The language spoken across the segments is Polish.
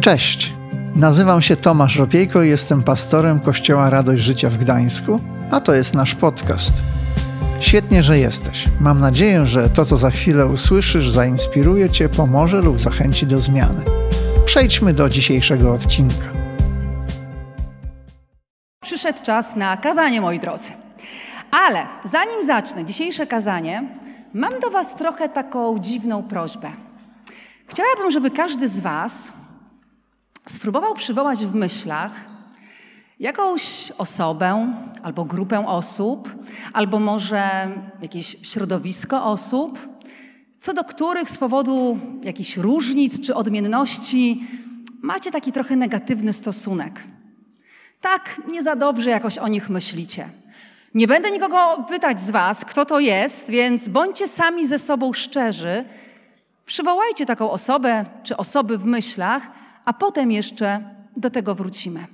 Cześć, nazywam się Tomasz Ropiejko i jestem pastorem Kościoła Radość Życia w Gdańsku, a to jest nasz podcast. Świetnie, że jesteś. Mam nadzieję, że to, co za chwilę usłyszysz, zainspiruje Cię, pomoże lub zachęci do zmiany. Przejdźmy do dzisiejszego odcinka. Przyszedł czas na kazanie, moi drodzy. Ale zanim zacznę dzisiejsze kazanie, mam do Was trochę taką dziwną prośbę. Chciałabym, żeby każdy z Was spróbował przywołać w myślach jakąś osobę albo grupę osób, albo może jakieś środowisko osób, co do których z powodu jakichś różnic czy odmienności macie taki trochę negatywny stosunek. Tak, nie za dobrze jakoś o nich myślicie. Nie będę nikogo pytać z Was, kto to jest, więc bądźcie sami ze sobą szczerzy. Przywołajcie taką osobę czy osoby w myślach, a potem jeszcze do tego wrócimy.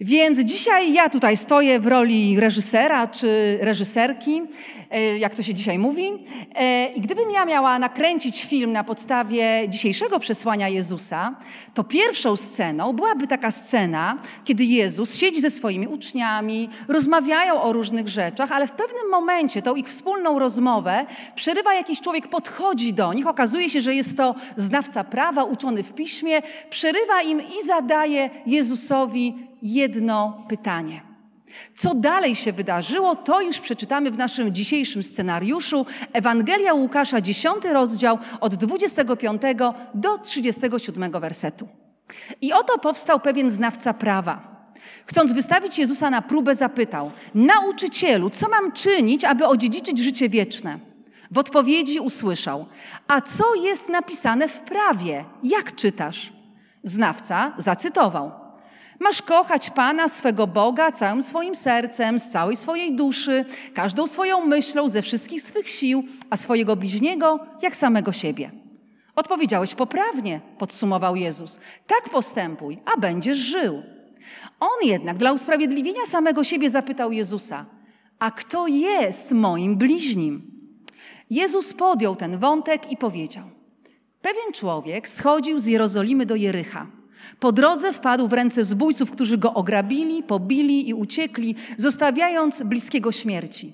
Więc dzisiaj ja tutaj stoję w roli reżysera czy reżyserki, e, jak to się dzisiaj mówi. E, I gdybym ja miała nakręcić film na podstawie dzisiejszego przesłania Jezusa, to pierwszą sceną byłaby taka scena, kiedy Jezus siedzi ze swoimi uczniami, rozmawiają o różnych rzeczach, ale w pewnym momencie tą ich wspólną rozmowę przerywa jakiś człowiek, podchodzi do nich, okazuje się, że jest to znawca prawa, uczony w piśmie, przerywa im i zadaje Jezusowi jedno pytanie. Co dalej się wydarzyło, to już przeczytamy w naszym dzisiejszym scenariuszu. Ewangelia Łukasza, 10 rozdział, od 25 do 37 wersetu. I oto powstał pewien znawca prawa. Chcąc wystawić Jezusa na próbę, zapytał: Nauczycielu, co mam czynić, aby odziedziczyć życie wieczne? W odpowiedzi usłyszał: A co jest napisane w prawie? Jak czytasz? Znawca zacytował: Masz kochać Pana, swego Boga, całym swoim sercem, z całej swojej duszy, każdą swoją myślą, ze wszystkich swych sił, a swojego bliźniego jak samego siebie. Odpowiedziałeś poprawnie, podsumował Jezus. Tak postępuj, a będziesz żył. On jednak dla usprawiedliwienia samego siebie zapytał Jezusa: A kto jest moim bliźnim? Jezus podjął ten wątek i powiedział: Pewien człowiek schodził z Jerozolimy do Jericha. Po drodze wpadł w ręce zbójców, którzy go ograbili, pobili i uciekli, zostawiając bliskiego śmierci.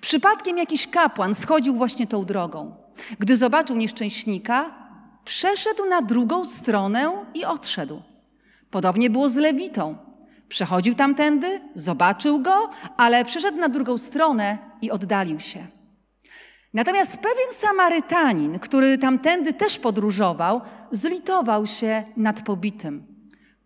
Przypadkiem jakiś kapłan schodził właśnie tą drogą. Gdy zobaczył nieszczęśnika, przeszedł na drugą stronę i odszedł. Podobnie było z Lewitą. Przechodził tamtędy, zobaczył go, ale przeszedł na drugą stronę i oddalił się. Natomiast pewien Samarytanin, który tamtędy też podróżował, zlitował się nad pobitym.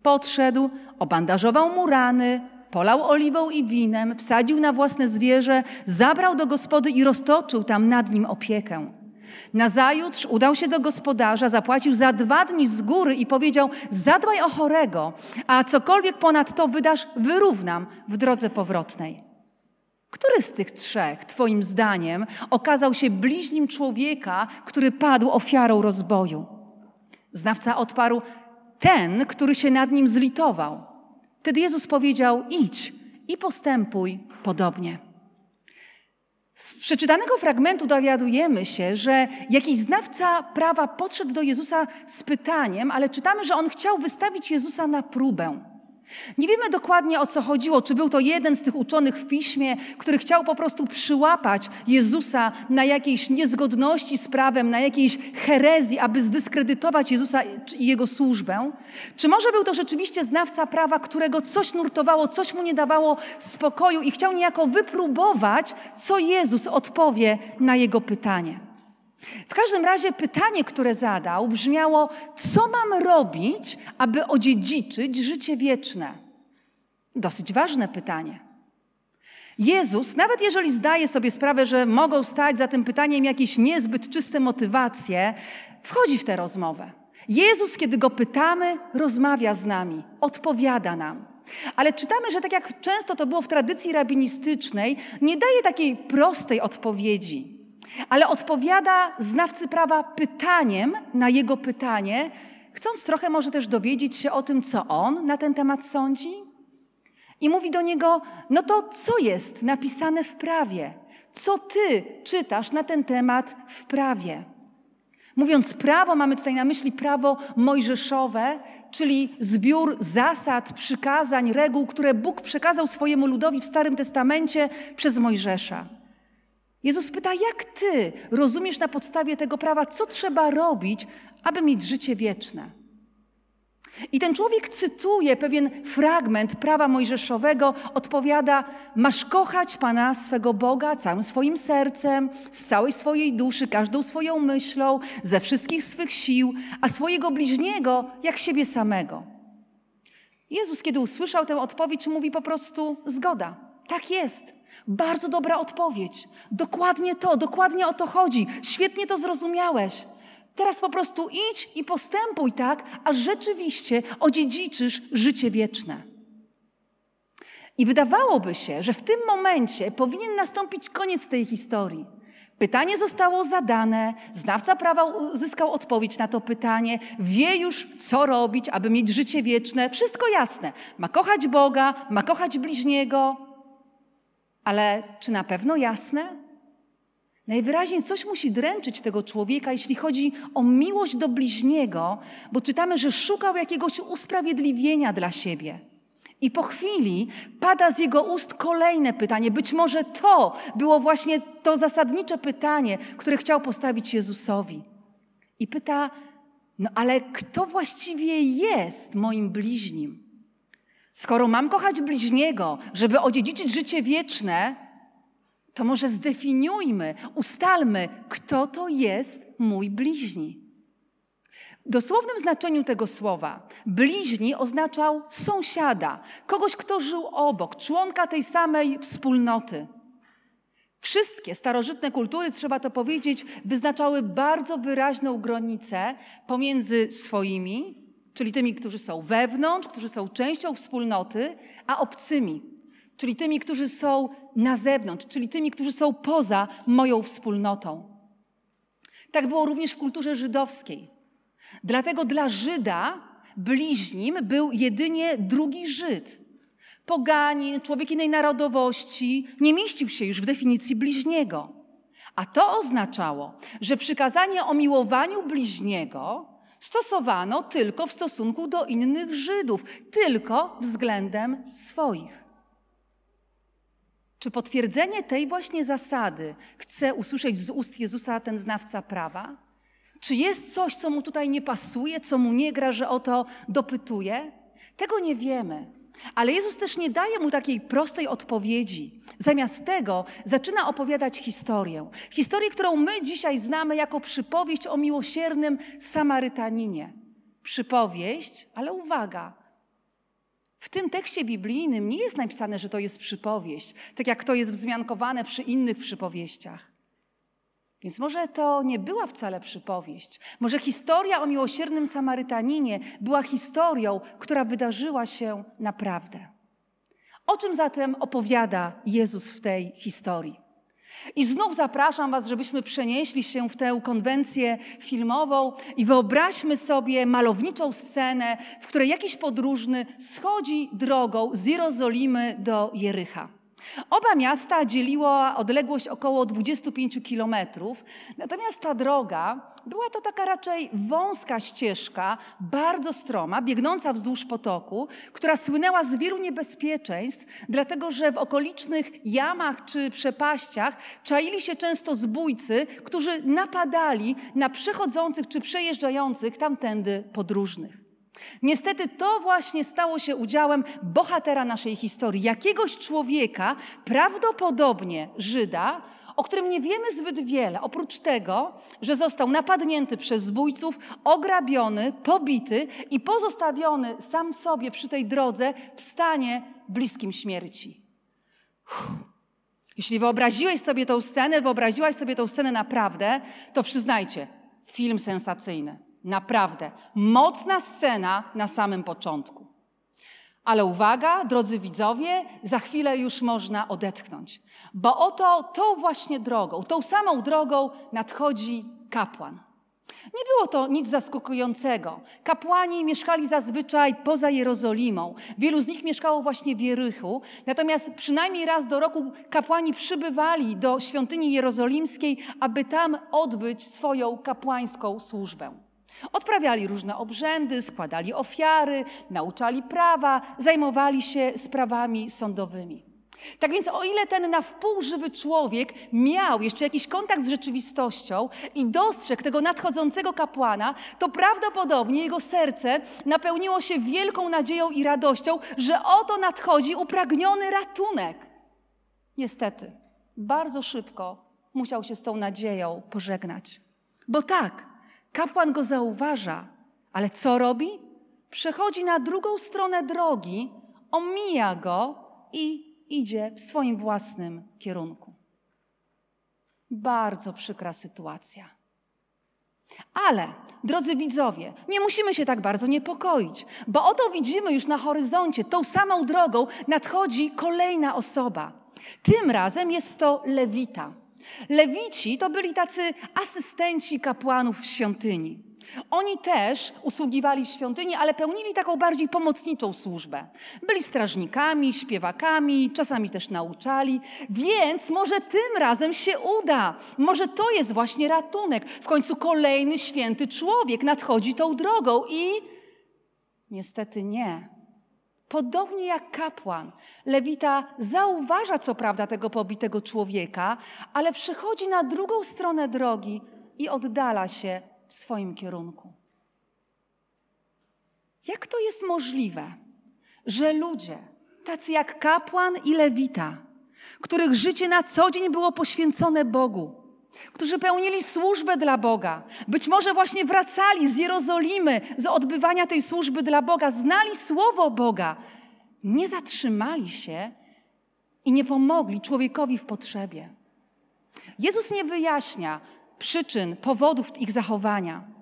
Podszedł, obandażował mu rany, polał oliwą i winem, wsadził na własne zwierzę, zabrał do gospody i roztoczył tam nad nim opiekę. Nazajutrz udał się do gospodarza, zapłacił za dwa dni z góry i powiedział: Zadbaj o chorego, a cokolwiek ponad to wydasz, wyrównam w drodze powrotnej. Który z tych trzech, Twoim zdaniem, okazał się bliźnim człowieka, który padł ofiarą rozboju? Znawca odparł: Ten, który się nad nim zlitował. Wtedy Jezus powiedział: Idź i postępuj podobnie. Z przeczytanego fragmentu dowiadujemy się, że jakiś znawca prawa podszedł do Jezusa z pytaniem, ale czytamy, że on chciał wystawić Jezusa na próbę. Nie wiemy dokładnie o co chodziło, czy był to jeden z tych uczonych w piśmie, który chciał po prostu przyłapać Jezusa na jakiejś niezgodności z prawem, na jakiejś herezji, aby zdyskredytować Jezusa i jego służbę. Czy może był to rzeczywiście znawca prawa, którego coś nurtowało, coś mu nie dawało spokoju i chciał niejako wypróbować, co Jezus odpowie na jego pytanie. W każdym razie pytanie, które zadał, brzmiało: Co mam robić, aby odziedziczyć życie wieczne? Dosyć ważne pytanie. Jezus, nawet jeżeli zdaje sobie sprawę, że mogą stać za tym pytaniem jakieś niezbyt czyste motywacje, wchodzi w tę rozmowę. Jezus, kiedy go pytamy, rozmawia z nami, odpowiada nam. Ale czytamy, że tak jak często to było w tradycji rabinistycznej, nie daje takiej prostej odpowiedzi. Ale odpowiada znawcy prawa pytaniem na jego pytanie, chcąc trochę może też dowiedzieć się o tym, co on na ten temat sądzi. I mówi do niego: No to co jest napisane w prawie? Co ty czytasz na ten temat w prawie? Mówiąc prawo, mamy tutaj na myśli prawo mojżeszowe, czyli zbiór zasad, przykazań, reguł, które Bóg przekazał swojemu ludowi w Starym Testamencie przez Mojżesza. Jezus pyta, jak ty rozumiesz na podstawie tego prawa, co trzeba robić, aby mieć życie wieczne? I ten człowiek cytuje pewien fragment prawa mojżeszowego, odpowiada: Masz kochać Pana swego Boga całym swoim sercem, z całej swojej duszy, każdą swoją myślą, ze wszystkich swych sił, a swojego bliźniego jak siebie samego. Jezus, kiedy usłyszał tę odpowiedź, mówi po prostu: Zgoda, tak jest. Bardzo dobra odpowiedź. Dokładnie to, dokładnie o to chodzi. Świetnie to zrozumiałeś. Teraz po prostu idź i postępuj tak, aż rzeczywiście odziedziczysz życie wieczne. I wydawałoby się, że w tym momencie powinien nastąpić koniec tej historii. Pytanie zostało zadane, znawca prawa uzyskał odpowiedź na to pytanie, wie już, co robić, aby mieć życie wieczne. Wszystko jasne. Ma kochać Boga, ma kochać bliźniego. Ale czy na pewno jasne? Najwyraźniej coś musi dręczyć tego człowieka, jeśli chodzi o miłość do bliźniego, bo czytamy, że szukał jakiegoś usprawiedliwienia dla siebie. I po chwili pada z jego ust kolejne pytanie. Być może to było właśnie to zasadnicze pytanie, które chciał postawić Jezusowi. I pyta: No ale kto właściwie jest moim bliźnim? Skoro mam kochać bliźniego, żeby odziedziczyć życie wieczne, to może zdefiniujmy, ustalmy, kto to jest mój bliźni. W dosłownym znaczeniu tego słowa bliźni oznaczał sąsiada, kogoś, kto żył obok, członka tej samej wspólnoty. Wszystkie starożytne kultury, trzeba to powiedzieć, wyznaczały bardzo wyraźną granicę pomiędzy swoimi, czyli tymi, którzy są wewnątrz, którzy są częścią wspólnoty, a obcymi, czyli tymi, którzy są na zewnątrz, czyli tymi, którzy są poza moją wspólnotą. Tak było również w kulturze żydowskiej. Dlatego dla Żyda bliźnim był jedynie drugi Żyd. Poganin, człowiek innej narodowości nie mieścił się już w definicji bliźniego. A to oznaczało, że przykazanie o miłowaniu bliźniego stosowano tylko w stosunku do innych Żydów, tylko względem swoich. Czy potwierdzenie tej właśnie zasady chce usłyszeć z ust Jezusa ten znawca prawa? Czy jest coś, co mu tutaj nie pasuje, co mu nie gra, że o to dopytuje? Tego nie wiemy. Ale Jezus też nie daje mu takiej prostej odpowiedzi. Zamiast tego zaczyna opowiadać historię. Historię, którą my dzisiaj znamy jako przypowieść o miłosiernym Samarytaninie. Przypowieść, ale uwaga, w tym tekście biblijnym nie jest napisane, że to jest przypowieść, tak jak to jest wzmiankowane przy innych przypowieściach. Więc może to nie była wcale przypowieść. Może historia o miłosiernym Samarytaninie była historią, która wydarzyła się naprawdę. O czym zatem opowiada Jezus w tej historii? I znów zapraszam Was, żebyśmy przenieśli się w tę konwencję filmową i wyobraźmy sobie malowniczą scenę, w której jakiś podróżny schodzi drogą z Jerozolimy do Jericha. Oba miasta dzieliła odległość około 25 kilometrów, natomiast ta droga była to taka raczej wąska ścieżka, bardzo stroma, biegnąca wzdłuż potoku, która słynęła z wielu niebezpieczeństw, dlatego że w okolicznych jamach czy przepaściach czaili się często zbójcy, którzy napadali na przechodzących czy przejeżdżających tamtędy podróżnych. Niestety to właśnie stało się udziałem bohatera naszej historii, jakiegoś człowieka, prawdopodobnie Żyda, o którym nie wiemy zbyt wiele, oprócz tego, że został napadnięty przez zbójców, ograbiony, pobity i pozostawiony sam sobie przy tej drodze w stanie bliskim śmierci. Uff. Jeśli wyobraziłeś sobie tą scenę, wyobraziłaś sobie tą scenę naprawdę, to przyznajcie, film sensacyjny. Naprawdę. Mocna scena na samym początku. Ale uwaga, drodzy widzowie, za chwilę już można odetchnąć, bo oto tą właśnie drogą, tą samą drogą nadchodzi kapłan. Nie było to nic zaskakującego. Kapłani mieszkali zazwyczaj poza Jerozolimą. Wielu z nich mieszkało właśnie w Jerychu. Natomiast przynajmniej raz do roku kapłani przybywali do świątyni jerozolimskiej, aby tam odbyć swoją kapłańską służbę. Odprawiali różne obrzędy, składali ofiary, nauczali prawa, zajmowali się sprawami sądowymi. Tak więc, o ile ten na wpół żywy człowiek miał jeszcze jakiś kontakt z rzeczywistością i dostrzegł tego nadchodzącego kapłana, to prawdopodobnie jego serce napełniło się wielką nadzieją i radością, że oto nadchodzi upragniony ratunek. Niestety, bardzo szybko musiał się z tą nadzieją pożegnać. Bo tak, kapłan go zauważa, ale co robi? Przechodzi na drugą stronę drogi, omija go i idzie w swoim własnym kierunku. Bardzo przykra sytuacja. Ale, drodzy widzowie, nie musimy się tak bardzo niepokoić, bo oto widzimy już na horyzoncie, tą samą drogą nadchodzi kolejna osoba. Tym razem jest to Lewita. Lewici to byli tacy asystenci kapłanów w świątyni. Oni też usługiwali w świątyni, ale pełnili taką bardziej pomocniczą służbę. Byli strażnikami, śpiewakami, czasami też nauczali, więc może tym razem się uda. Może to jest właśnie ratunek. W końcu kolejny święty człowiek nadchodzi tą drogą i niestety nie. Podobnie jak kapłan, Lewita zauważa co prawda tego pobitego człowieka, ale przechodzi na drugą stronę drogi i oddala się w swoim kierunku. Jak to jest możliwe, że ludzie, tacy jak kapłan i lewita, których życie na co dzień było poświęcone Bogu, którzy pełnili służbę dla Boga, być może właśnie wracali z Jerozolimy, z odbywania tej służby dla Boga, znali słowo Boga, nie zatrzymali się i nie pomogli człowiekowi w potrzebie. Jezus nie wyjaśnia, przyczyn, powodów ich zachowania.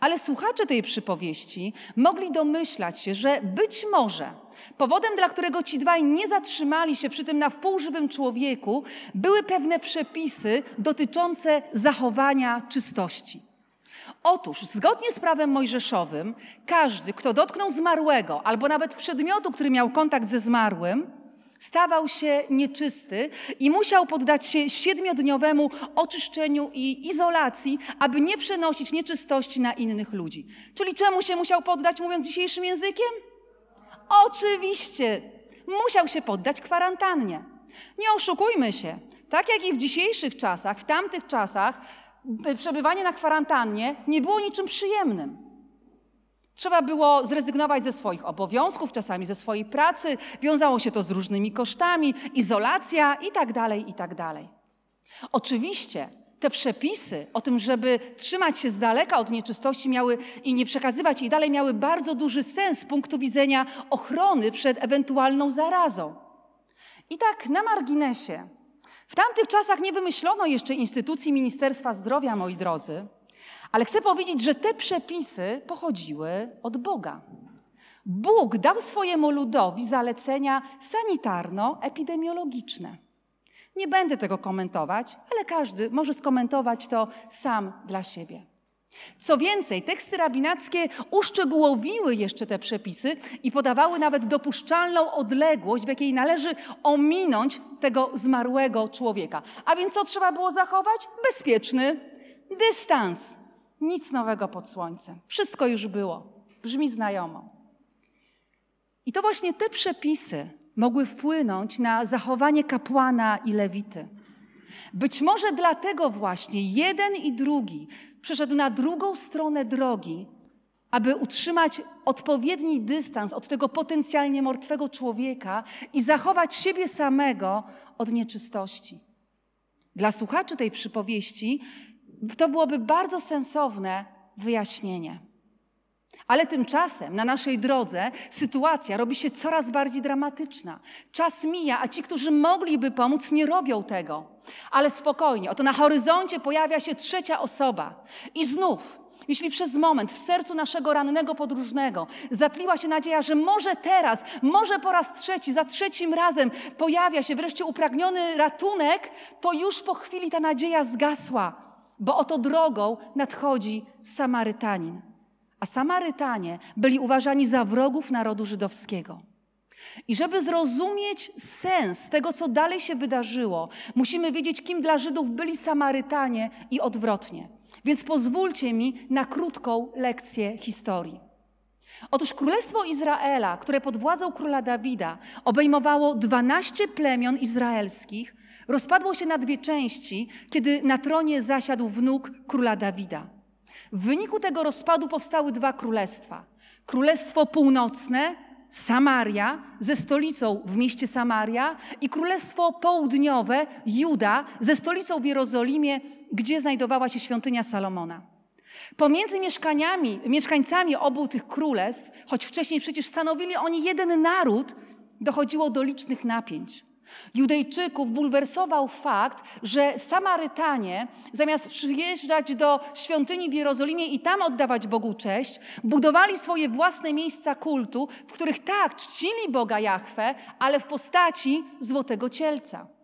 Ale słuchacze tej przypowieści mogli domyślać się, że być może powodem, dla którego ci dwaj nie zatrzymali się przy tym na wpółżywym człowieku, były pewne przepisy dotyczące zachowania czystości. Otóż, zgodnie z prawem mojżeszowym, każdy, kto dotknął zmarłego albo nawet przedmiotu, który miał kontakt ze zmarłym, stawał się nieczysty i musiał poddać się siedmiodniowemu oczyszczeniu i izolacji, aby nie przenosić nieczystości na innych ludzi. Czyli czemu się musiał poddać, mówiąc dzisiejszym językiem? Oczywiście, musiał się poddać kwarantannie. Nie oszukujmy się. Tak jak i w dzisiejszych czasach, w tamtych czasach, przebywanie na kwarantannie nie było niczym przyjemnym. Trzeba było zrezygnować ze swoich obowiązków, czasami ze swojej pracy, wiązało się to z różnymi kosztami, izolacja itd., tak itd. Tak Oczywiście te przepisy o tym, żeby trzymać się z daleka od nieczystości miały i nie przekazywać jej dalej, miały bardzo duży sens z punktu widzenia ochrony przed ewentualną zarazą. I tak na marginesie. W tamtych czasach nie wymyślono jeszcze instytucji Ministerstwa Zdrowia, moi drodzy, ale chcę powiedzieć, że te przepisy pochodziły od Boga. Bóg dał swojemu ludowi zalecenia sanitarno-epidemiologiczne. Nie będę tego komentować, ale każdy może skomentować to sam dla siebie. Co więcej, teksty rabinackie uszczegółowiły jeszcze te przepisy i podawały nawet dopuszczalną odległość, w jakiej należy ominąć tego zmarłego człowieka. A więc co trzeba było zachować? Bezpieczny dystans. Nic nowego pod słońcem. Wszystko już było. Brzmi znajomo. I to właśnie te przepisy mogły wpłynąć na zachowanie kapłana i lewity. Być może dlatego właśnie jeden i drugi przeszedł na drugą stronę drogi, aby utrzymać odpowiedni dystans od tego potencjalnie martwego człowieka i zachować siebie samego od nieczystości. Dla słuchaczy tej przypowieści to byłoby bardzo sensowne wyjaśnienie. Ale tymczasem na naszej drodze sytuacja robi się coraz bardziej dramatyczna. Czas mija, a ci, którzy mogliby pomóc, nie robią tego. Ale spokojnie, oto na horyzoncie pojawia się trzecia osoba. I znów, jeśli przez moment w sercu naszego rannego podróżnego zatliła się nadzieja, że może teraz, może po raz trzeci, za trzecim razem pojawia się wreszcie upragniony ratunek, to już po chwili ta nadzieja zgasła bo oto drogą nadchodzi Samarytanin. A Samarytanie byli uważani za wrogów narodu żydowskiego. I żeby zrozumieć sens tego, co dalej się wydarzyło, musimy wiedzieć, kim dla Żydów byli Samarytanie i odwrotnie. Więc pozwólcie mi na krótką lekcję historii. Otóż Królestwo Izraela, które pod władzą króla Dawida obejmowało 12 plemion izraelskich, rozpadło się na dwie części, kiedy na tronie zasiadł wnuk króla Dawida. W wyniku tego rozpadu powstały dwa królestwa. Królestwo Północne, Samaria, ze stolicą w mieście Samaria, i Królestwo Południowe, Juda, ze stolicą w Jerozolimie, gdzie znajdowała się świątynia Salomona. Pomiędzy mieszkaniami, mieszkańcami obu tych królestw, choć wcześniej przecież stanowili oni jeden naród, dochodziło do licznych napięć. Judejczyków bulwersował fakt, że Samarytanie, zamiast przyjeżdżać do świątyni w Jerozolimie i tam oddawać Bogu cześć, budowali swoje własne miejsca kultu, w których tak czcili Boga Jahwe, ale w postaci złotego cielca.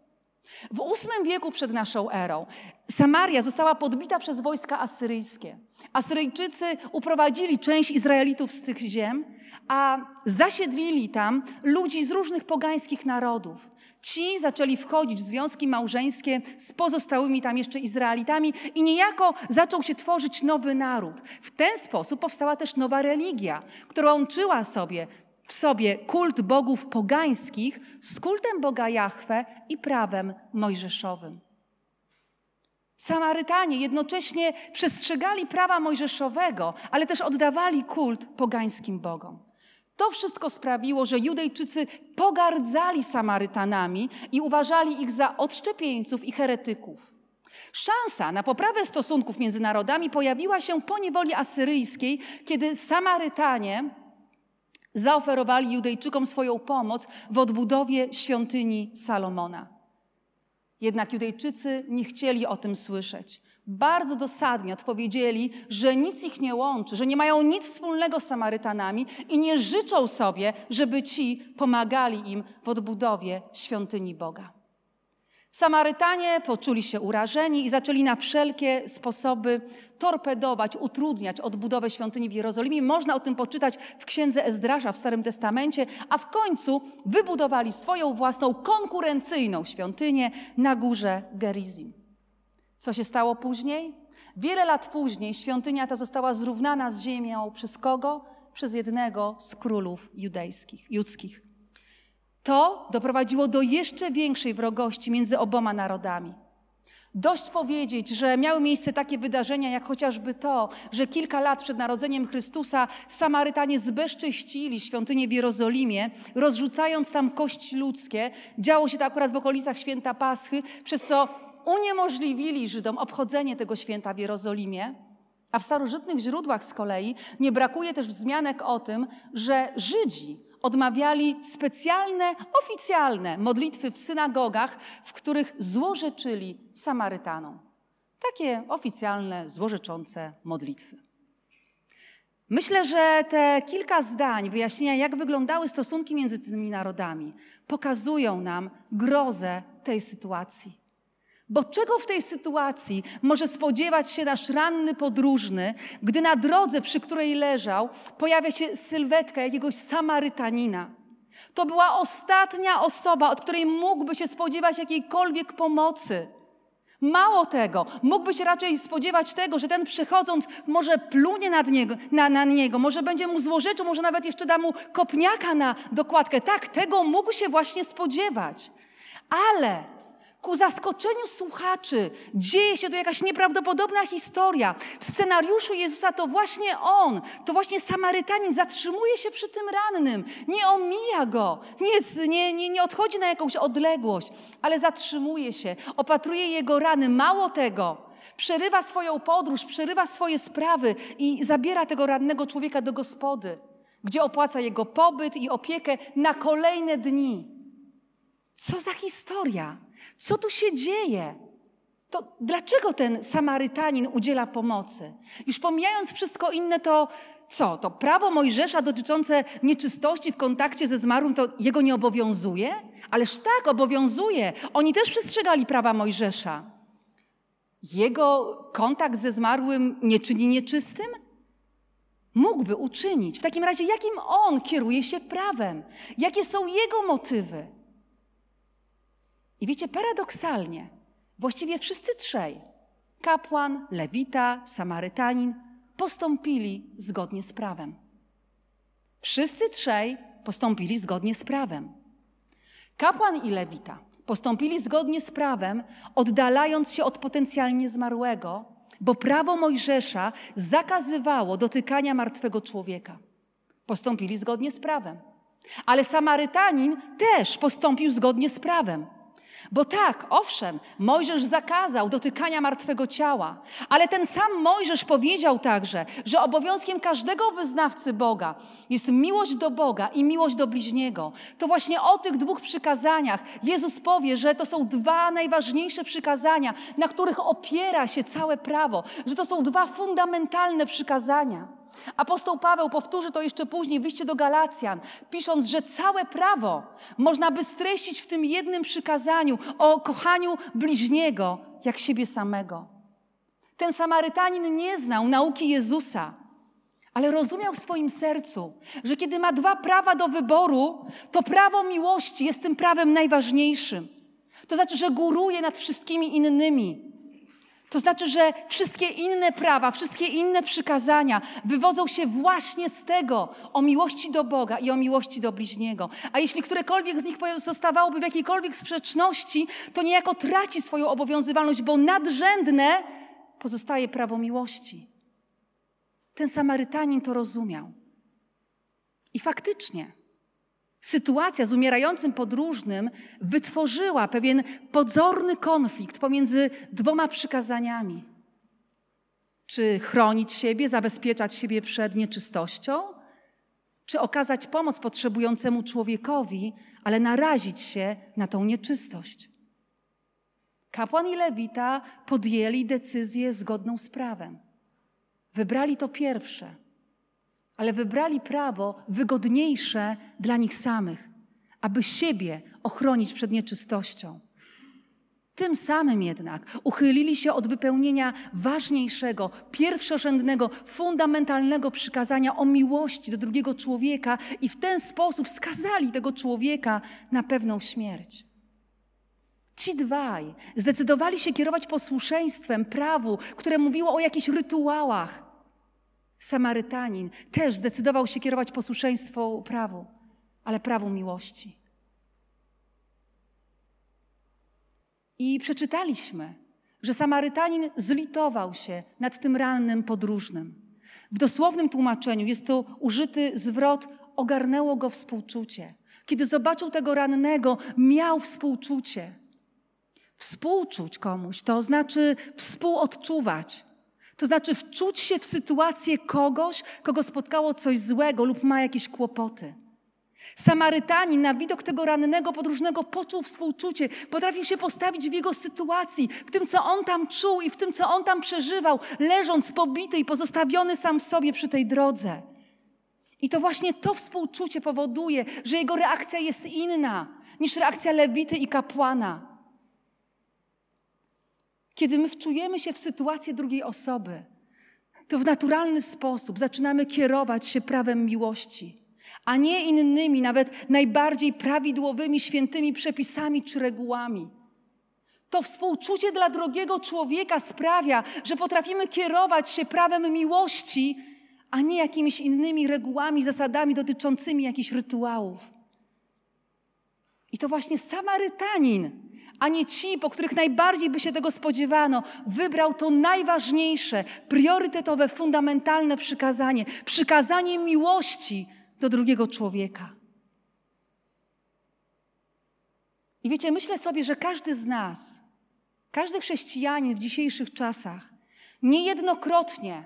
W VIII wieku przed naszą erą Samaria została podbita przez wojska asyryjskie. Asyryjczycy uprowadzili część Izraelitów z tych ziem, a zasiedlili tam ludzi z różnych pogańskich narodów. Ci zaczęli wchodzić w związki małżeńskie z pozostałymi tam jeszcze Izraelitami i niejako zaczął się tworzyć nowy naród. W ten sposób powstała też nowa religia, która łączyła sobie w sobie kult bogów pogańskich z kultem Boga Jahwe i prawem mojżeszowym. Samarytanie jednocześnie przestrzegali prawa mojżeszowego, ale też oddawali kult pogańskim bogom. To wszystko sprawiło, że Judejczycy pogardzali Samarytanami i uważali ich za odszczepieńców i heretyków. Szansa na poprawę stosunków między narodami pojawiła się po niewoli asyryjskiej, kiedy Samarytanie zaoferowali Judejczykom swoją pomoc w odbudowie świątyni Salomona. Jednak Judejczycy nie chcieli o tym słyszeć. Bardzo dosadnie odpowiedzieli, że nic ich nie łączy, że nie mają nic wspólnego z Samarytanami i nie życzą sobie, żeby ci pomagali im w odbudowie świątyni Boga. Samarytanie poczuli się urażeni i zaczęli na wszelkie sposoby torpedować, utrudniać odbudowę świątyni w Jerozolimie. Można o tym poczytać w księdze Ezdrasza w Starym Testamencie, a w końcu wybudowali swoją własną konkurencyjną świątynię na górze Gerizim. Co się stało później? Wiele lat później świątynia ta została zrównana z ziemią przez kogo? Przez jednego z królów judejskich, judzkich. To doprowadziło do jeszcze większej wrogości między oboma narodami. Dość powiedzieć, że miały miejsce takie wydarzenia, jak chociażby to, że kilka lat przed narodzeniem Chrystusa Samarytanie zbezcześcili świątynię w Jerozolimie, rozrzucając tam kości ludzkie. Działo się to akurat w okolicach święta Paschy, przez co uniemożliwili Żydom obchodzenie tego święta w Jerozolimie. A w starożytnych źródłach z kolei nie brakuje też wzmianek o tym, że Żydzi odmawiali specjalne, oficjalne modlitwy w synagogach, w których złorzeczyli Samarytanom. Takie oficjalne, złorzeczące modlitwy. Myślę, że te kilka zdań wyjaśnienia, jak wyglądały stosunki między tymi narodami, pokazują nam grozę tej sytuacji. Bo czego w tej sytuacji może spodziewać się nasz ranny podróżny, gdy na drodze, przy której leżał, pojawia się sylwetka jakiegoś Samarytanina? To była ostatnia osoba, od której mógłby się spodziewać jakiejkolwiek pomocy. Mało tego, mógłby się raczej spodziewać tego, że ten przechodząc może plunie nad niego, na, na niego, może będzie mu złożyczył, może nawet jeszcze da mu kopniaka na dokładkę. Tak, tego mógł się właśnie spodziewać. Ale Ku zaskoczeniu słuchaczy dzieje się tu jakaś nieprawdopodobna historia. W scenariuszu Jezusa to właśnie On, to właśnie Samarytanin zatrzymuje się przy tym rannym. Nie omija go, nie, nie, nie, nie odchodzi na jakąś odległość, ale zatrzymuje się, opatruje jego rany. Mało tego, przerywa swoją podróż, przerywa swoje sprawy i zabiera tego rannego człowieka do gospody, gdzie opłaca jego pobyt i opiekę na kolejne dni. Co za historia? Co tu się dzieje? To dlaczego ten Samarytanin udziela pomocy? Już pomijając wszystko inne, to co? To prawo Mojżesza dotyczące nieczystości w kontakcie ze zmarłym, to jego nie obowiązuje? Ależ tak, obowiązuje. Oni też przestrzegali prawa Mojżesza. jego kontakt ze zmarłym nie czyni nieczystym? Mógłby uczynić. W takim razie, jakim on kieruje się prawem? Jakie są jego motywy? I wiecie, paradoksalnie, właściwie wszyscy trzej kapłan, lewita, samarytanin postąpili zgodnie z prawem. Wszyscy trzej postąpili zgodnie z prawem. Kapłan i lewita postąpili zgodnie z prawem, oddalając się od potencjalnie zmarłego, bo prawo Mojżesza zakazywało dotykania martwego człowieka. Postąpili zgodnie z prawem. Ale Samarytanin też postąpił zgodnie z prawem. Bo tak, owszem, Mojżesz zakazał dotykania martwego ciała, ale ten sam Mojżesz powiedział także, że obowiązkiem każdego wyznawcy Boga jest miłość do Boga i miłość do bliźniego. To właśnie o tych dwóch przykazaniach Jezus powie, że to są dwa najważniejsze przykazania, na których opiera się całe prawo, że to są dwa fundamentalne przykazania. Apostoł Paweł powtórzy to jeszcze później w liście do Galacjan, pisząc, że całe prawo można by streścić w tym jednym przykazaniu o kochaniu bliźniego jak siebie samego. Ten Samarytanin nie znał nauki Jezusa, ale rozumiał w swoim sercu, że kiedy ma dwa prawa do wyboru, to prawo miłości jest tym prawem najważniejszym. To znaczy, że góruje nad wszystkimi innymi. To znaczy, że wszystkie inne prawa, wszystkie inne przykazania wywodzą się właśnie z tego o miłości do Boga i o miłości do bliźniego. A jeśli którekolwiek z nich zostawałoby w jakiejkolwiek sprzeczności, to niejako traci swoją obowiązywalność, bo nadrzędne pozostaje prawo miłości. Ten Samarytanin to rozumiał. I faktycznie, Sytuacja z umierającym podróżnym wytworzyła pewien pozorny konflikt pomiędzy dwoma przykazaniami. Czy chronić siebie, zabezpieczać siebie przed nieczystością, czy okazać pomoc potrzebującemu człowiekowi, ale narazić się na tą nieczystość. Kapłan i lewita podjęli decyzję zgodną z prawem. Wybrali to pierwsze ale wybrali prawo wygodniejsze dla nich samych, aby siebie ochronić przed nieczystością. Tym samym jednak uchylili się od wypełnienia ważniejszego, pierwszorzędnego, fundamentalnego przykazania o miłości do drugiego człowieka i w ten sposób skazali tego człowieka na pewną śmierć. Ci dwaj zdecydowali się kierować posłuszeństwem prawu, które mówiło o jakichś rytuałach, Samarytanin też zdecydował się kierować posłuszeństwo prawu, ale prawu miłości. I przeczytaliśmy, że Samarytanin zlitował się nad tym rannym podróżnym. W dosłownym tłumaczeniu jest to użyty zwrot ogarnęło go współczucie. Kiedy zobaczył tego rannego, miał współczucie. Współczuć komuś to znaczy współodczuwać. To znaczy wczuć się w sytuację kogoś, kogo spotkało coś złego lub ma jakieś kłopoty. Samarytanin na widok tego rannego podróżnego poczuł współczucie, potrafił się postawić w jego sytuacji, w tym, co on tam czuł i w tym, co on tam przeżywał, leżąc pobity i pozostawiony sam sobie przy tej drodze. I to właśnie to współczucie powoduje, że jego reakcja jest inna niż reakcja lewity i kapłana. Kiedy my wczujemy się w sytuację drugiej osoby, to w naturalny sposób zaczynamy kierować się prawem miłości, a nie innymi, nawet najbardziej prawidłowymi, świętymi przepisami czy regułami. To współczucie dla drugiego człowieka sprawia, że potrafimy kierować się prawem miłości, a nie jakimiś innymi regułami, zasadami dotyczącymi jakichś rytuałów. I to właśnie Samarytanin a nie ci, po których najbardziej by się tego spodziewano, wybrał to najważniejsze, priorytetowe, fundamentalne przykazanie przykazanie miłości do drugiego człowieka. I wiecie, myślę sobie, że każdy z nas, każdy chrześcijanin w dzisiejszych czasach niejednokrotnie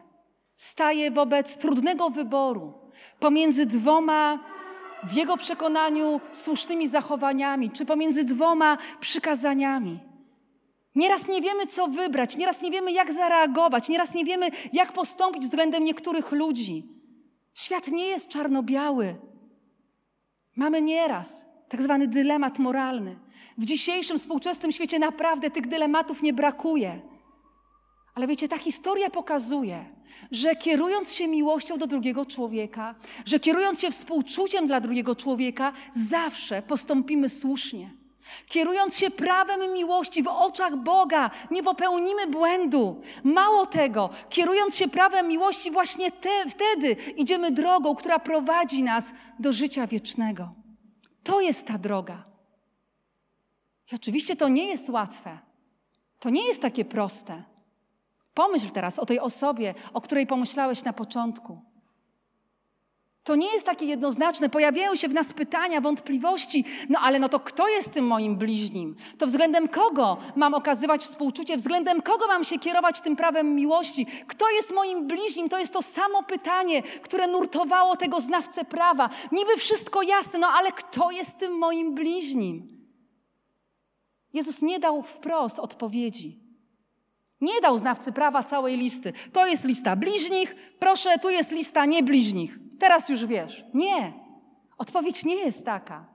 staje wobec trudnego wyboru pomiędzy dwoma w jego przekonaniu słusznymi zachowaniami, czy pomiędzy dwoma przykazaniami. Nieraz nie wiemy, co wybrać, nieraz nie wiemy, jak zareagować, nieraz nie wiemy, jak postąpić względem niektórych ludzi. Świat nie jest czarno-biały. Mamy nieraz tak zwany dylemat moralny. W dzisiejszym współczesnym świecie naprawdę tych dylematów nie brakuje. Ale wiecie, ta historia pokazuje, że kierując się miłością do drugiego człowieka, że kierując się współczuciem dla drugiego człowieka, zawsze postąpimy słusznie. Kierując się prawem miłości w oczach Boga, nie popełnimy błędu. Mało tego, kierując się prawem miłości, właśnie te, wtedy idziemy drogą, która prowadzi nas do życia wiecznego. To jest ta droga. I oczywiście to nie jest łatwe. To nie jest takie proste. Pomyśl teraz o tej osobie, o której pomyślałeś na początku. To nie jest takie jednoznaczne. Pojawiają się w nas pytania, wątpliwości. No ale no to kto jest tym moim bliźnim? To względem kogo mam okazywać współczucie? Względem kogo mam się kierować tym prawem miłości? Kto jest moim bliźnim? To jest to samo pytanie, które nurtowało tego znawcę prawa. Niby wszystko jasne, no ale kto jest tym moim bliźnim? Jezus nie dał wprost odpowiedzi. Nie dał znawcy prawa całej listy. To jest lista bliźnich, proszę, tu jest lista niebliźnich. Teraz już wiesz. Nie. Odpowiedź nie jest taka.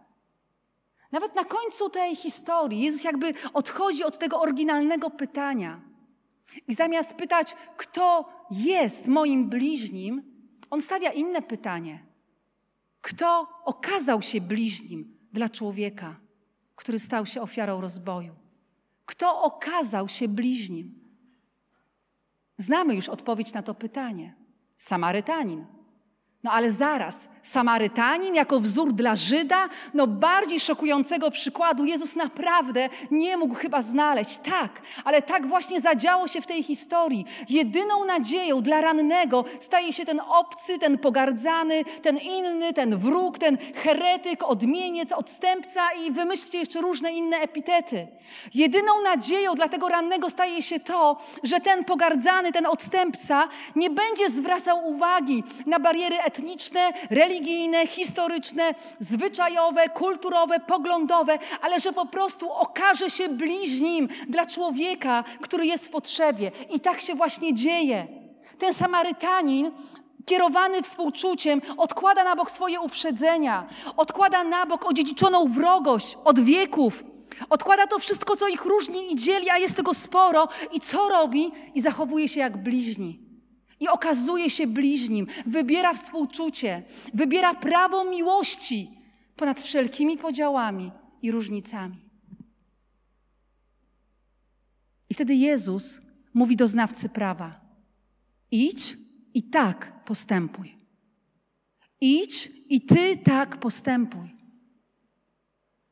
Nawet na końcu tej historii Jezus jakby odchodzi od tego oryginalnego pytania. I zamiast pytać, kto jest moim bliźnim, on stawia inne pytanie. Kto okazał się bliźnim dla człowieka, który stał się ofiarą rozboju? Kto okazał się bliźnim? Znamy już odpowiedź na to pytanie. Samarytanin. No ale zaraz, Samarytanin jako wzór dla Żyda, no bardziej szokującego przykładu Jezus naprawdę nie mógł chyba znaleźć. Tak, ale tak właśnie zadziało się w tej historii. Jedyną nadzieją dla rannego staje się ten obcy, ten pogardzany, ten inny, ten wróg, ten heretyk, odmieniec, odstępca i wymyślcie jeszcze różne inne epitety. Jedyną nadzieją dla tego rannego staje się to, że ten pogardzany, ten odstępca nie będzie zwracał uwagi na bariery etniczne, religijne, historyczne, zwyczajowe, kulturowe, poglądowe, ale że po prostu okaże się bliźnim dla człowieka, który jest w potrzebie. I tak się właśnie dzieje. Ten Samarytanin kierowany współczuciem, odkłada na bok swoje uprzedzenia, odkłada na bok odziedziczoną wrogość od wieków, odkłada to wszystko, co ich różni i dzieli, a jest tego sporo, i co robi? I zachowuje się jak bliźni i okazuje się bliźnim, wybiera współczucie, wybiera prawo miłości ponad wszelkimi podziałami i różnicami. I wtedy Jezus mówi do znawcy prawa: idź i tak postępuj. Idź i ty tak postępuj.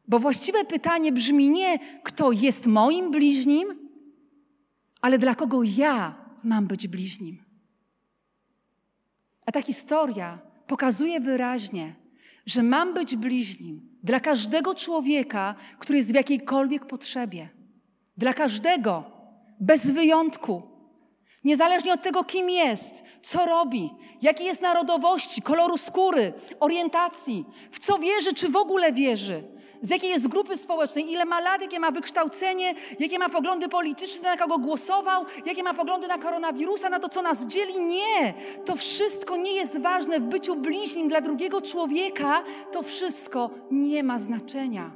Bo właściwe pytanie brzmi nie, kto jest moim bliźnim, ale dla kogo ja mam być bliźnim. A ta historia pokazuje wyraźnie, że mam być bliźnim dla każdego człowieka, który jest w jakiejkolwiek potrzebie. Dla każdego, bez wyjątku. Niezależnie od tego, kim jest, co robi, jakiej jest narodowości, koloru skóry, orientacji, w co wierzy, czy w ogóle wierzy, z jakiej jest grupy społecznej, ile ma lat, jakie ma wykształcenie, jakie ma poglądy polityczne, na kogo głosował, jakie ma poglądy na koronawirusa, na to, co nas dzieli. Nie! To wszystko nie jest ważne w byciu bliźnim dla drugiego człowieka. To wszystko nie ma znaczenia.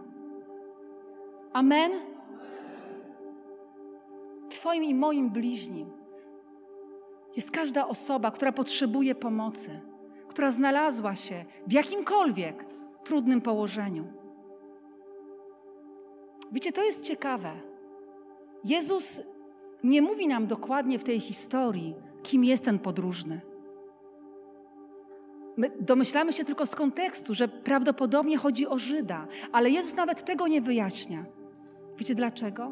Amen? Twoim i moim bliźnim jest każda osoba, która potrzebuje pomocy, która znalazła się w jakimkolwiek trudnym położeniu. Wiecie, to jest ciekawe. Jezus nie mówi nam dokładnie w tej historii, kim jest ten podróżny. My domyślamy się tylko z kontekstu, że prawdopodobnie chodzi o Żyda, ale Jezus nawet tego nie wyjaśnia. Wiecie dlaczego?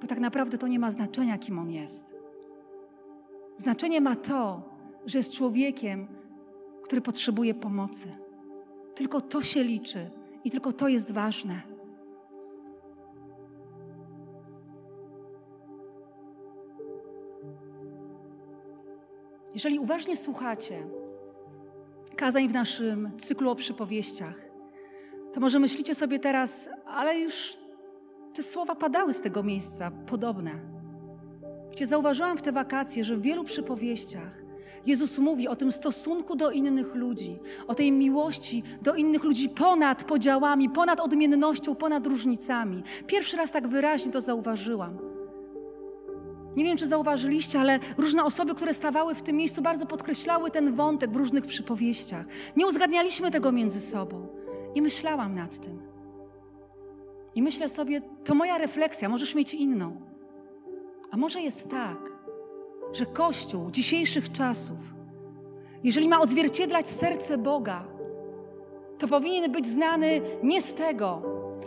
Bo tak naprawdę to nie ma znaczenia, kim on jest. Znaczenie ma to, że jest człowiekiem, który potrzebuje pomocy. Tylko to się liczy i tylko to jest ważne. Jeżeli uważnie słuchacie kazań w naszym cyklu o przypowieściach, to może myślicie sobie teraz, ale już te słowa padały z tego miejsca, podobne. Wiecie, zauważyłam w te wakacje, że w wielu przypowieściach Jezus mówi o tym stosunku do innych ludzi, o tej miłości do innych ludzi ponad podziałami, ponad odmiennością, ponad różnicami. Pierwszy raz tak wyraźnie to zauważyłam. Nie wiem, czy zauważyliście, ale różne osoby, które stawały w tym miejscu, bardzo podkreślały ten wątek w różnych przypowieściach. Nie uzgadnialiśmy tego między sobą. I myślałam nad tym. I myślę sobie, to moja refleksja, możesz mieć inną. A może jest tak, że Kościół dzisiejszych czasów, jeżeli ma odzwierciedlać serce Boga, to powinien być znany nie z tego,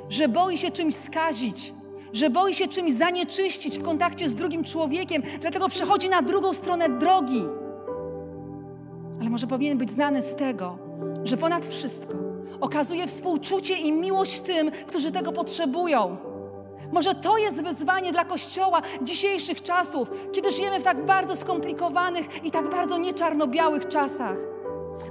że boi się czymś skazić, że boi się czymś zanieczyścić w kontakcie z drugim człowiekiem, dlatego przechodzi na drugą stronę drogi. Ale może powinien być znany z tego, że ponad wszystko okazuje współczucie i miłość tym, którzy tego potrzebują. Może to jest wyzwanie dla Kościoła dzisiejszych czasów, kiedy żyjemy w tak bardzo skomplikowanych i tak bardzo nieczarno-białych czasach.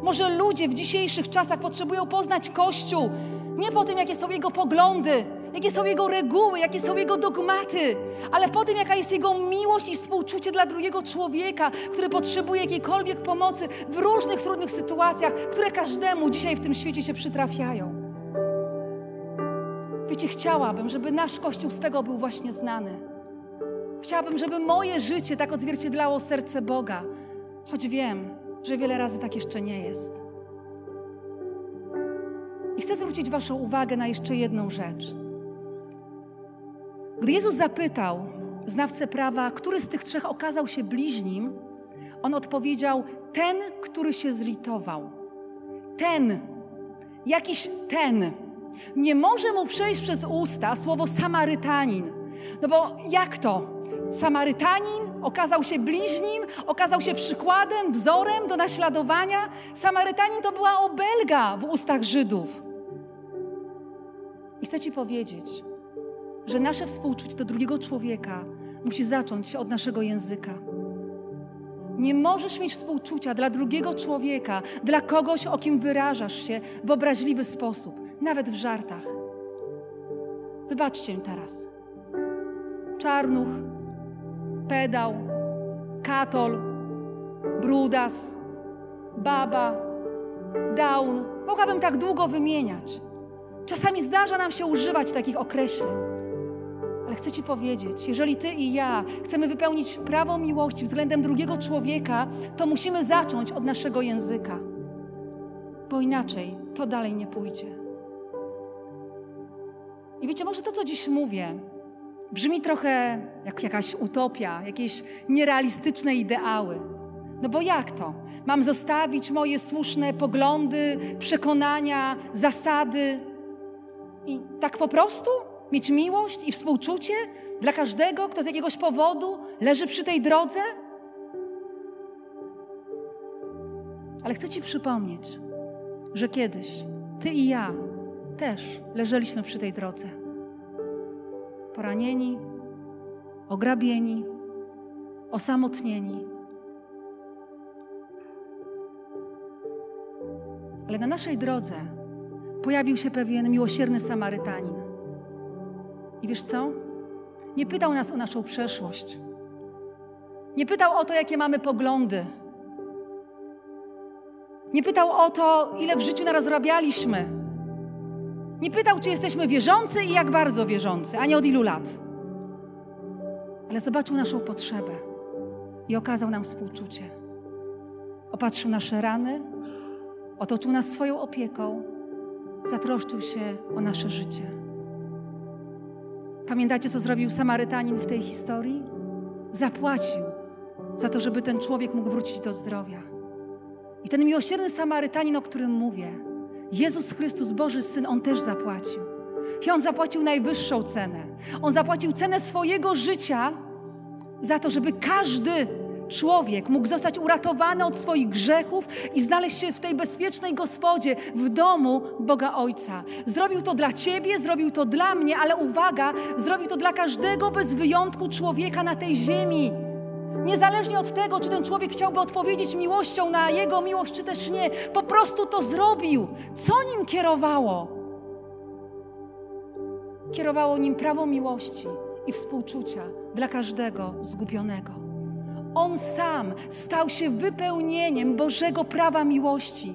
Może ludzie w dzisiejszych czasach potrzebują poznać Kościół nie po tym, jakie są jego poglądy, jakie są jego reguły, jakie są jego dogmaty, ale po tym, jaka jest jego miłość i współczucie dla drugiego człowieka, który potrzebuje jakiejkolwiek pomocy w różnych trudnych sytuacjach, które każdemu dzisiaj w tym świecie się przytrafiają. Wiecie, chciałabym, żeby nasz Kościół z tego był właśnie znany. Chciałabym, żeby moje życie tak odzwierciedlało serce Boga, choć wiem, że wiele razy tak jeszcze nie jest. I chcę zwrócić Waszą uwagę na jeszcze jedną rzecz. Gdy Jezus zapytał znawcę prawa, który z tych trzech okazał się bliźnim, on odpowiedział: Ten, który się zlitował. Ten, jakiś ten. Nie może mu przejść przez usta słowo Samarytanin. No bo jak to? Samarytanin okazał się bliźnim, okazał się przykładem, wzorem do naśladowania. Samarytanin to była obelga w ustach Żydów. I chcę Ci powiedzieć, że nasze współczucie do drugiego człowieka musi zacząć się od naszego języka. Nie możesz mieć współczucia dla drugiego człowieka, dla kogoś, o kim wyrażasz się w obraźliwy sposób, nawet w żartach. Wybaczcie mi teraz. Czarnuch, pedał, katol, brudas, baba, down. Mogłabym tak długo wymieniać. Czasami zdarza nam się używać takich określeń. Ale chcę Ci powiedzieć, jeżeli Ty i ja chcemy wypełnić prawo miłości względem drugiego człowieka, to musimy zacząć od naszego języka, bo inaczej to dalej nie pójdzie. I wiecie, może to, co dziś mówię, brzmi trochę jak jakaś utopia, jakieś nierealistyczne ideały. No bo jak to? Mam zostawić moje słuszne poglądy, przekonania, zasady i tak po prostu mieć miłość i współczucie dla każdego, kto z jakiegoś powodu leży przy tej drodze? Ale chcę Ci przypomnieć, że kiedyś Ty i ja też leżeliśmy przy tej drodze. Poranieni, ograbieni, osamotnieni. Ale na naszej drodze pojawił się pewien miłosierny Samarytanin. I wiesz co? Nie pytał nas o naszą przeszłość. Nie pytał o to, jakie mamy poglądy. Nie pytał o to, ile w życiu narozrabialiśmy. Nie pytał, czy jesteśmy wierzący i jak bardzo wierzący, a nie od ilu lat. Ale zobaczył naszą potrzebę i okazał nam współczucie. Opatrzył nasze rany, otoczył nas swoją opieką zatroszczył się o nasze życie. Pamiętacie, co zrobił Samarytanin w tej historii? Zapłacił za to, żeby ten człowiek mógł wrócić do zdrowia. I ten miłosierny Samarytanin, o którym mówię, Jezus Chrystus, Boży Syn, On też zapłacił. I On zapłacił najwyższą cenę. On zapłacił cenę swojego życia za to, żeby każdy człowiek mógł zostać uratowany od swoich grzechów i znaleźć się w tej bezpiecznej gospodzie, w domu Boga Ojca. Zrobił to dla Ciebie, zrobił to dla mnie, ale uwaga, zrobił to dla każdego bez wyjątku człowieka na tej ziemi. Niezależnie od tego, czy ten człowiek chciałby odpowiedzieć miłością na jego miłość, czy też nie, po prostu to zrobił. Co nim kierowało? Kierowało nim prawo miłości i współczucia dla każdego zgubionego. On sam stał się wypełnieniem Bożego prawa miłości.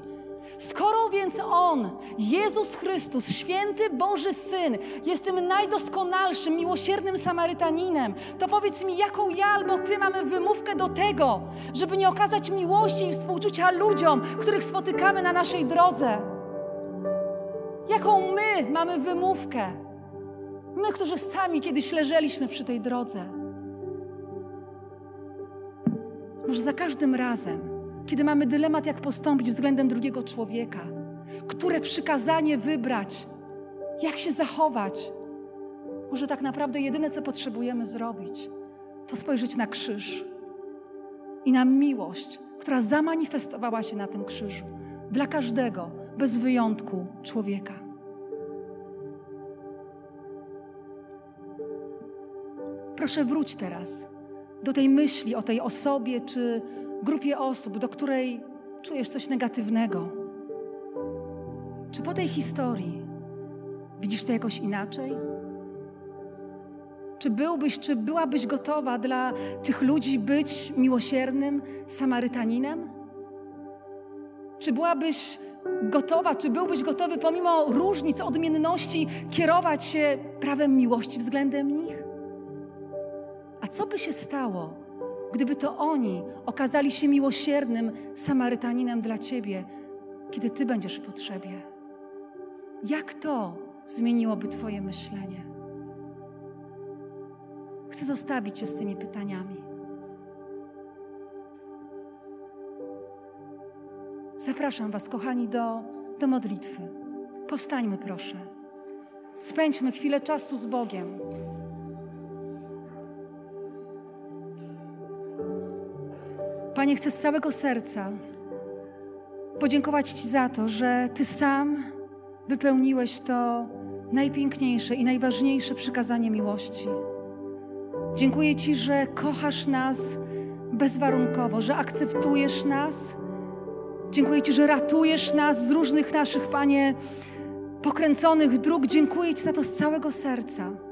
Skoro więc On, Jezus Chrystus, święty Boży Syn, jest tym najdoskonalszym, miłosiernym Samarytaninem, to powiedz mi, jaką ja albo Ty mamy wymówkę do tego, żeby nie okazać miłości i współczucia ludziom, których spotykamy na naszej drodze? Jaką my mamy wymówkę? My, którzy sami kiedyś leżeliśmy przy tej drodze. Może za każdym razem, kiedy mamy dylemat, jak postąpić względem drugiego człowieka, które przykazanie wybrać, jak się zachować. Może tak naprawdę jedyne, co potrzebujemy zrobić, to spojrzeć na krzyż i na miłość, która zamanifestowała się na tym krzyżu dla każdego, bez wyjątku człowieka. Proszę wróć teraz do tej myśli o tej osobie czy grupie osób, do której czujesz coś negatywnego? Czy po tej historii widzisz to jakoś inaczej? Czy byłbyś, czy byłabyś gotowa dla tych ludzi być miłosiernym Samarytaninem? Czy byłabyś gotowa, czy byłbyś gotowy pomimo różnic, odmienności kierować się prawem miłości względem nich? A co by się stało, gdyby to oni okazali się miłosiernym Samarytaninem dla Ciebie, kiedy Ty będziesz w potrzebie? Jak to zmieniłoby Twoje myślenie? Chcę zostawić Cię z tymi pytaniami. Zapraszam Was, kochani, do, do modlitwy. Powstańmy, proszę. Spędźmy chwilę czasu z Bogiem. Panie, chcę z całego serca podziękować Ci za to, że Ty sam wypełniłeś to najpiękniejsze i najważniejsze przykazanie miłości. Dziękuję Ci, że kochasz nas bezwarunkowo, że akceptujesz nas. Dziękuję Ci, że ratujesz nas z różnych naszych, Panie, pokręconych dróg. Dziękuję Ci za to z całego serca.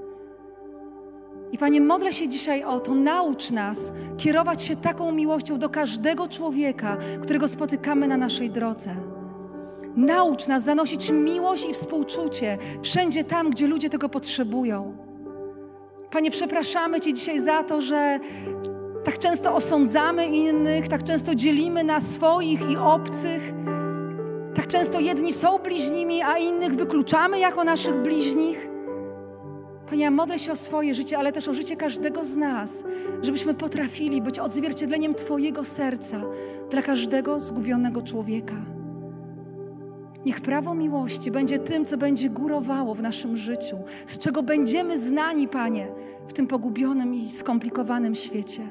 I Panie, modlę się dzisiaj o to, naucz nas kierować się taką miłością do każdego człowieka, którego spotykamy na naszej drodze. Naucz nas zanosić miłość i współczucie wszędzie tam, gdzie ludzie tego potrzebują. Panie, przepraszamy Cię dzisiaj za to, że tak często osądzamy innych, tak często dzielimy na swoich i obcych. Tak często jedni są bliźnimi, a innych wykluczamy jako naszych bliźnich. Panie, ja modlę się o swoje życie, ale też o życie każdego z nas, żebyśmy potrafili być odzwierciedleniem Twojego serca dla każdego zgubionego człowieka. Niech prawo miłości będzie tym, co będzie górowało w naszym życiu, z czego będziemy znani, Panie, w tym pogubionym i skomplikowanym świecie.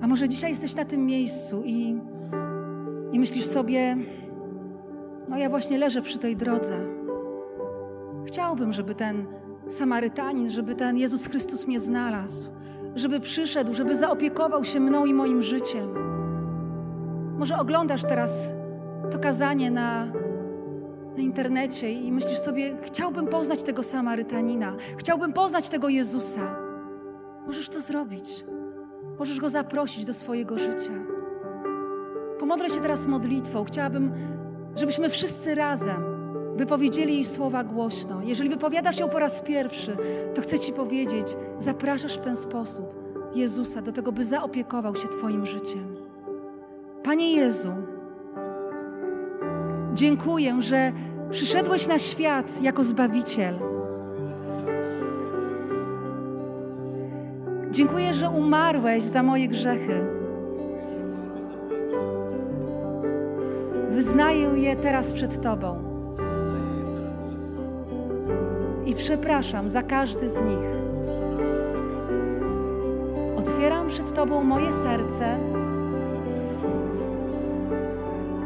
A może dzisiaj jesteś na tym miejscu i, i myślisz sobie, no ja właśnie leżę przy tej drodze. Chciałbym, żeby ten Samarytanin, żeby ten Jezus Chrystus mnie znalazł, żeby przyszedł, żeby zaopiekował się mną i moim życiem. Może oglądasz teraz to kazanie na, na internecie i myślisz sobie, chciałbym poznać tego Samarytanina, chciałbym poznać tego Jezusa. Możesz to zrobić. Możesz go zaprosić do swojego życia. Pomodlę się teraz modlitwą. Chciałabym żebyśmy wszyscy razem wypowiedzieli jej słowa głośno. Jeżeli wypowiadasz ją po raz pierwszy, to chcę Ci powiedzieć, zapraszasz w ten sposób Jezusa do tego, by zaopiekował się Twoim życiem. Panie Jezu, dziękuję, że przyszedłeś na świat jako Zbawiciel. Dziękuję, że umarłeś za moje grzechy. Wyznaję je teraz przed Tobą. I przepraszam za każdy z nich. Otwieram przed Tobą moje serce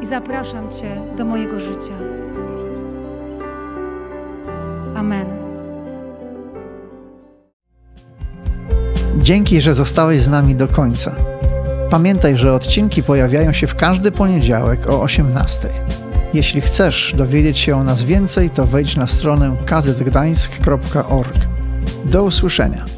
i zapraszam Cię do mojego życia. Amen. Dzięki, że zostałeś z nami do końca. Pamiętaj, że odcinki pojawiają się w każdy poniedziałek o 18. Jeśli chcesz dowiedzieć się o nas więcej, to wejdź na stronę kazetgdańsk.org. Do usłyszenia.